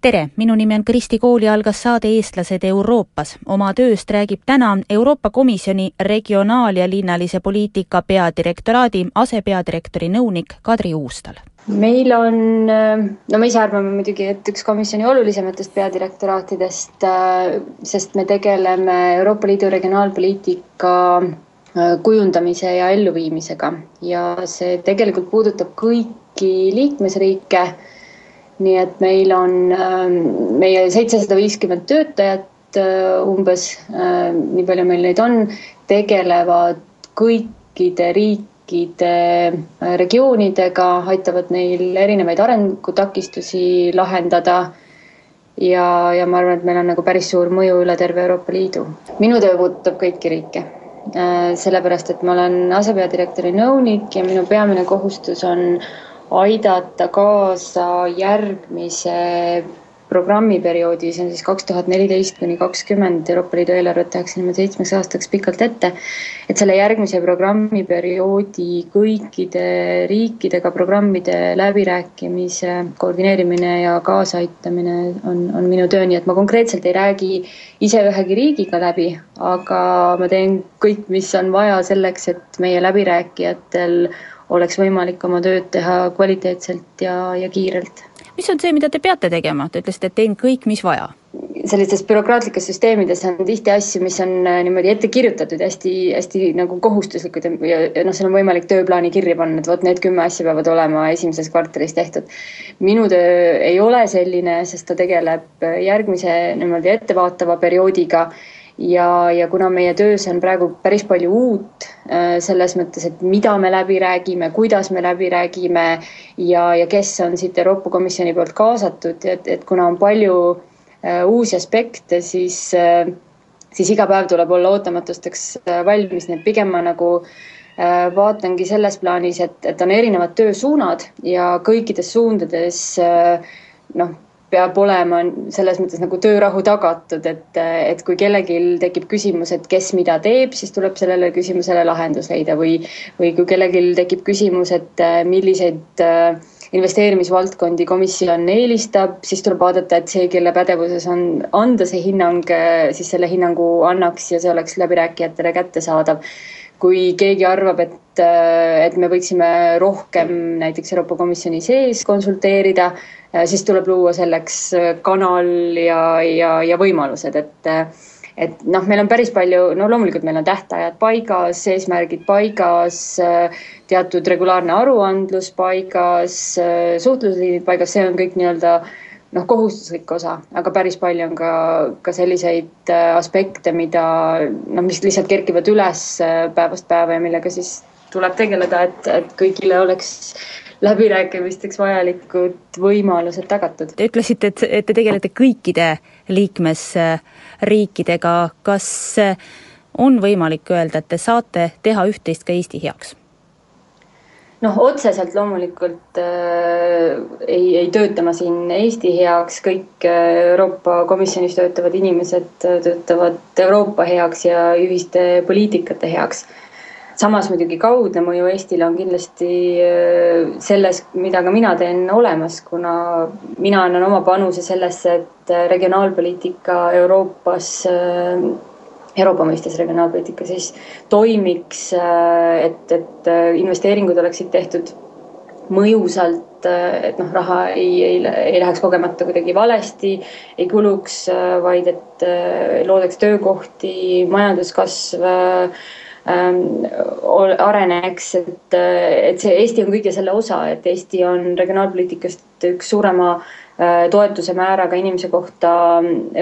tere, minu nimi on Kristi Kooli algas saade Eestlased Euroopas. oma tööst räägib täna Euroopa Komisjoni regionaal- ja linnalise poliitika peadirektoraadi asepeadirektori nõunik Kadri Uustal meil on, no me ise arvame muidugi, et üks komisjoni olulisematest peadirektoraatidest, sest me tegeleme Euroopa Liidu regionaalpoliitika kujundamise ja elluviimisega ja see tegelikult puudutab kõiki liikmesriike. Nii et meil on meie seitsesada viiskümmend töötajat umbes, nii palju meil neid on, tegelevad kõikide riikide äh, regioonidega, aitavad neil erinevaid arengutakistusi lahendada. ja, ja ma arvan, et meil on nagu päris suur mõju üle terve Euroopa Liidu. minu töö puudutab kõiki riike, äh, sellepärast et ma olen asepeadirektori nõunik ja minu peamine kohustus on aidata kaasa järgmise programmiperioodi, see on siis kaks tuhat neliteist kuni kakskümmend, Euroopa Liidu eelarvet tehakse niimoodi seitsmeks aastaks pikalt ette. et selle järgmise programmiperioodi kõikide riikidega programmide läbirääkimise koordineerimine ja kaasaaitamine on, on minu töö, nii et ma konkreetselt ei räägi ise ühegi riigiga läbi, aga ma teen kõik, mis on vaja selleks, et meie läbirääkijatel oleks võimalik oma tööd teha kvaliteetselt ja, ja kiirelt. Mis on see, mida te peate tegema, te ütlesite, et teen kõik, mis vaja. Sellistes bürokraatlikes süsteemides on tihti asju, mis on äh, niimoodi ette kirjutatud ja hästi-hästi nagu kohustuslikud ja, ja, ja noh, seal on võimalik tööplaani kirja panna, et vot need kümme asja peavad olema esimeses kvartalis tehtud. minu töö ei ole selline, sest ta tegeleb järgmise niimoodi ettevaatava perioodiga ja, ja kuna meie töös on praegu päris palju uut äh, selles mõttes, et mida me läbi räägime, kuidas me läbi räägime ja, ja kes on siit Euroopa Komisjoni poolt kaasatud, et, et kuna on palju äh, uusi aspekte, siis äh, siis iga päev tuleb olla ootamatusteks valmis, nii et pigem ma nagu vaatangi selles plaanis, et, et on erinevad töösuunad ja kõikides suundades noh peab olema selles mõttes nagu töörahu tagatud, et, et kui kellelgi tekib küsimus, et kes mida teeb, siis tuleb sellele küsimusele lahendus leida või, või kui kellelgi tekib küsimus, et milliseid äh, investeerimisvaldkondi komisjon eelistab, siis tuleb vaadata, et see, kelle pädevuses on anda see hinnang, äh, siis selle hinnangu annaks ja see oleks läbirääkijatele kättesaadav. Kui keegi arvab, et, äh, et me võiksime rohkem näiteks Euroopa Komisjoni sees konsulteerida, äh, siis tuleb luua selleks kanal ja, ja, ja võimalused, et et noh, meil on päris palju, no loomulikult meil on tähtajad paigas, eesmärgid paigas, teatud regulaarne aruandlus paigas, suhtlusliinid paigas, see on kõik nii-öelda noh, kohustuslik osa, aga päris palju on ka, ka selliseid äh, aspekte, mida noh, mis lihtsalt kerkivad üles äh, päevast päeva ja millega siis tuleb tegeleda, et, et kõigile oleks läbirääkimisteks vajalikud võimalused tagatud. Te ütlesite, et, et te tegelete kõikide liikmesriikidega, kas on võimalik öelda, et te saate teha üht-teist ka Eesti heaks? noh, otseselt loomulikult äh, ei, ei tööta ma siin Eesti heaks, kõik äh, Euroopa Komisjonis töötavad inimesed äh, töötavad Euroopa heaks ja ühiste poliitikate heaks. Samas muidugi kaudne mõju Eestile on kindlasti äh, selles, mida ka mina teen, olemas, kuna mina annan oma panuse sellesse, et regionaalpoliitika Euroopas äh, Euroopa mõistes regionaalpoliitika siis toimiks, äh, et, et äh, investeeringud oleksid tehtud mõjusalt, äh, et noh, raha ei, ei, ei läheks kogemata kuidagi valesti, ei kuluks, vaid et loodaks töökohti, majanduskasv areneks, et, et see Eesti on kõige selle osa, et Eesti on regionaalpoliitikast üks suurema äh, Äh, toetuse määraga inimese kohta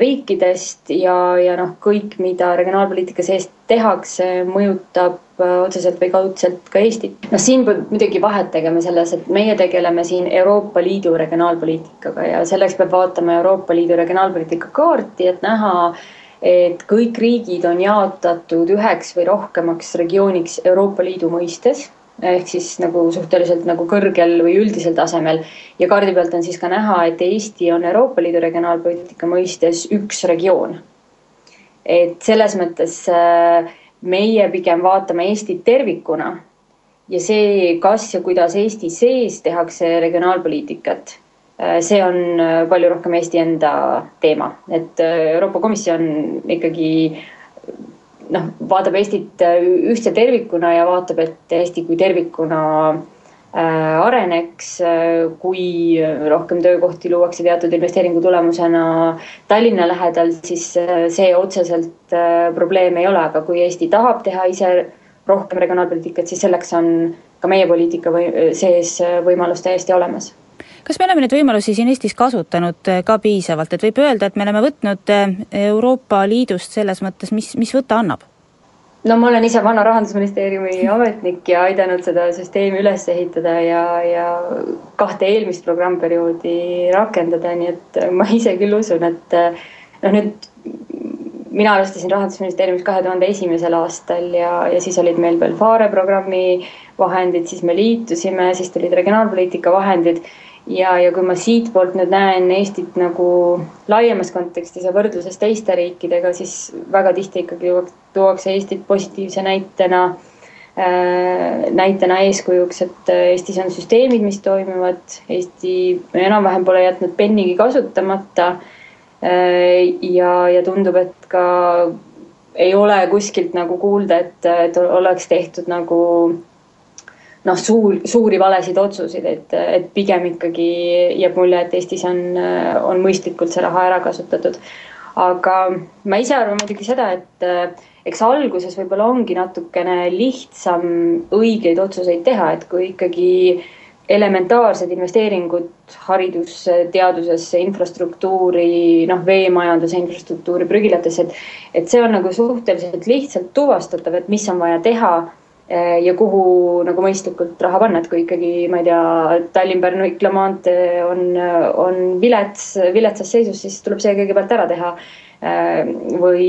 riikidest ja, ja noh, kõik, mida regionaalpoliitika sees tehakse, mõjutab äh, otseselt või kaudselt ka Eestit. noh, siin peab muidugi vahet tegema selles, et meie tegeleme siin Euroopa Liidu regionaalpoliitikaga ja selleks peab vaatama Euroopa Liidu regionaalpoliitika kaarti, et näha, et kõik riigid on jaotatud üheks või rohkemaks regiooniks Euroopa Liidu mõistes ehk siis nagu suhteliselt nagu kõrgel või üldisel tasemel. ja kaardi pealt on siis ka näha, et Eesti on Euroopa Liidu regionaalpoliitika mõistes üks regioon. et selles mõttes äh, meie pigem vaatame Eestit tervikuna ja see, kas ja kuidas Eesti sees tehakse regionaalpoliitikat, see on äh, palju rohkem Eesti enda teema, et Euroopa Komisjon ikkagi noh, vaatab Eestit äh, ühtse tervikuna ja vaatab, et Eesti kui tervikuna äh, areneks, äh, kui rohkem töökohti luuakse teatud investeeringu tulemusena Tallinna lähedal, siis see otseselt probleem ei ole, aga kui Eesti tahab teha ise rohkem regionaalpoliitikat, siis selleks on ka meie poliitika või sees võimalus täiesti olemas kas me oleme neid võimalusi siin Eestis kasutanud äh, ka piisavalt, et võib öelda, et me oleme võtnud äh, Euroopa Liidust selles mõttes, mis, mis võtta annab? no ma olen ise vana rahandusministeeriumi ametnik ja aidanud seda süsteemi üles ehitada ja, ja kahte eelmist programmperioodi rakendada, nii et ma ise küll usun, et noh, nüüd mina alustasin Rahandusministeeriumis kahe tuhande esimesel aastal ja, ja siis olid meil veel Fare programmi vahendid, siis me liitusime, siis tulid regionaalpoliitika vahendid ja, ja kui ma siitpoolt nüüd näen Eestit nagu laiemas kontekstis ja võrdluses teiste riikidega, siis väga tihti ikkagi tuuakse Eestit positiivse näitena äh,, näitena eeskujuks, et Eestis on süsteemid, mis toimivad, Eesti enam-vähem pole jätnud pennigi kasutamata äh,. ja, ja tundub, et ka ei ole kuskilt nagu kuulda, et, et oleks tehtud nagu noh, suur, suuri valesid otsuseid, et, et pigem ikkagi jääb mulje, et Eestis on, on mõistlikult see raha ära kasutatud. aga ma ise arvan muidugi seda, et eks alguses võib-olla ongi natukene lihtsam õigeid otsuseid teha, et kui ikkagi elementaarsed investeeringud haridusse, teadusesse, infrastruktuuri, noh, veemajanduse infrastruktuuri, prügilatesse, et, et see on nagu suhteliselt lihtsalt tuvastatav, et mis on vaja teha Eh, ja kuhu nagu mõistlikult raha panna, et kui ikkagi, ma ei tea, Tallinn-Pärnu-Ikla maantee on, on vilets, viletsas seisus, siis tuleb see kõigepealt ära teha. Eh, või,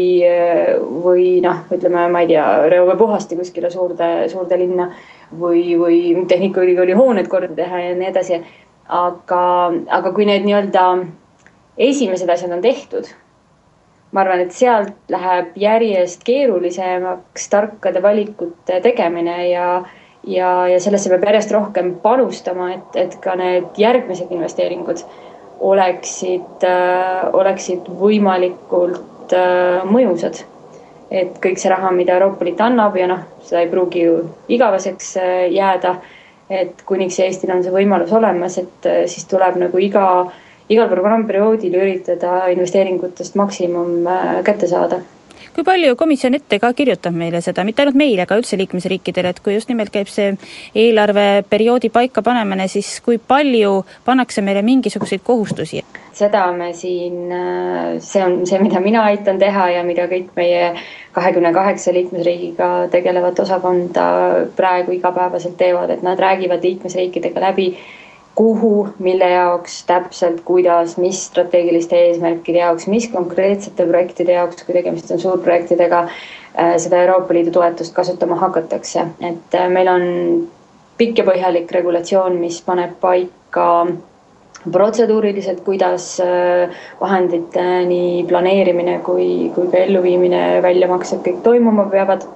või noh, ütleme, ma ei tea, reoveepuhasti kuskile suurde, suurde linna või, või Tehnikaülikooli hooned korda teha ja nii edasi. aga, aga kui need nii-öelda esimesed asjad on tehtud ma arvan, et sealt läheb järjest keerulisemaks tarkade valikute tegemine ja, ja, ja sellesse peab järjest rohkem panustama, et, et ka need järgmised investeeringud oleksid äh,, oleksid võimalikult äh, mõjusad. et kõik see raha, mida Euroopa Liit annab ja noh, seda ei pruugi ju igaveseks äh, jääda. et kuniks Eestil on see võimalus olemas, et äh, siis tuleb nagu iga äh, igal programmperioodil üritada investeeringutest maksimum äh, kätte saada kui palju komisjon ette ka kirjutab meile seda, mitte ainult meile, aga üldse liikmesriikidele, et kui just nimelt käib see eelarveperioodi paikapanemine, siis kui palju pannakse meile mingisuguseid kohustusi? seda me siin, äh, see on see, mida mina aitan teha ja mida kõik meie kahekümne kaheksa liikmesriigiga tegelevat osakonda praegu igapäevaselt teevad, et nad räägivad liikmesriikidega läbi kuhu, mille jaoks täpselt, kuidas, mis strateegiliste eesmärkide jaoks, mis konkreetsete projektide jaoks, kui tegemist on suurprojektidega, äh, seda Euroopa Liidu toetust kasutama hakatakse, et äh, meil on pikk ja põhjalik regulatsioon, mis paneb paika protseduuriliselt, kuidas äh, vahendite nii planeerimine kui, kui ka elluviimine, väljamaksed kõik toimuma peavad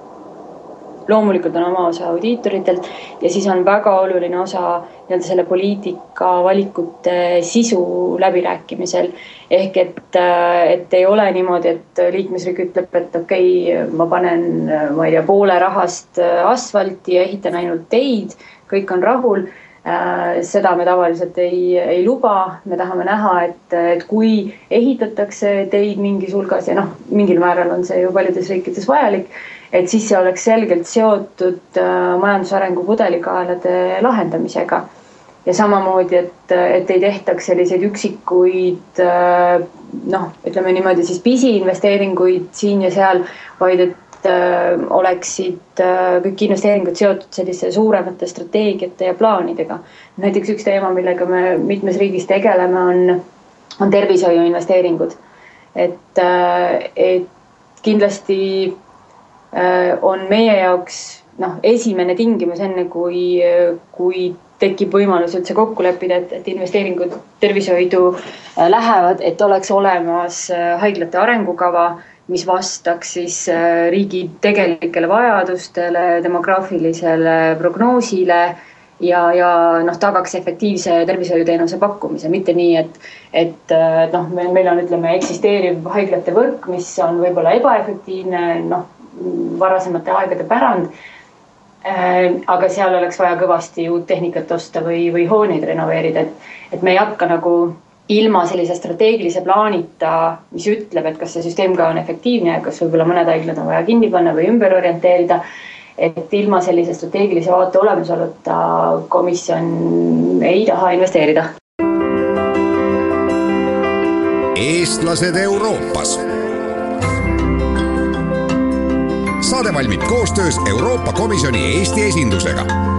loomulikult on oma osa audiitoritelt ja siis on väga oluline osa nii-öelda selle poliitika valikute sisu läbirääkimisel. ehk et, et ei ole niimoodi, et liikmesriik ütleb, et okei okay,, ma panen, ma ei tea, poole rahast asfalti ja ehitan ainult teid, kõik on rahul seda me tavaliselt ei, ei luba, me tahame näha, et, et kui ehitatakse teid mingis hulgas ja noh, mingil määral on see ju paljudes riikides vajalik et siis see oleks selgelt seotud äh, majandusarengu pudelikaelade lahendamisega. ja samamoodi, et, et ei tehtaks selliseid üksikuid äh, noh, ütleme niimoodi siis pisiinvesteeringuid siin ja seal, vaid et äh, oleksid kõik investeeringud seotud selliste suuremate strateegiate ja plaanidega. näiteks üks teema, millega me mitmes riigis tegeleme, on, on tervishoiu investeeringud. et, et kindlasti Äh, on meie jaoks noh, esimene tingimus, enne kui, kui tekib võimalus üldse kokku leppida, et, et investeeringud tervishoidu äh, lähevad, et oleks olemas äh, haiglate arengukava, mis vastaks siis äh, riigi tegelikele vajadustele, demograafilisele prognoosile ja, ja noh, tagaks efektiivse tervishoiuteenuse pakkumise, mitte nii, et, et noh, meil, meil on, ütleme, eksisteeriv haiglate võrk, mis on võib-olla ebaefektiivne, noh, varasemate aegade pärand Äh, aga seal oleks vaja kõvasti uut tehnikat osta või, või hooneid renoveerida, et, et me ei hakka nagu ilma sellise strateegilise plaanita, mis ütleb, et kas see süsteem ka on efektiivne ja kas võib-olla mõned haiglad on vaja kinni panna või ümber orienteerida. et ilma sellise strateegilise vaate olemasoluta komisjon ei taha investeerida. eestlased Euroopas saade valmib koostöös Euroopa Komisjoni Eesti esindusega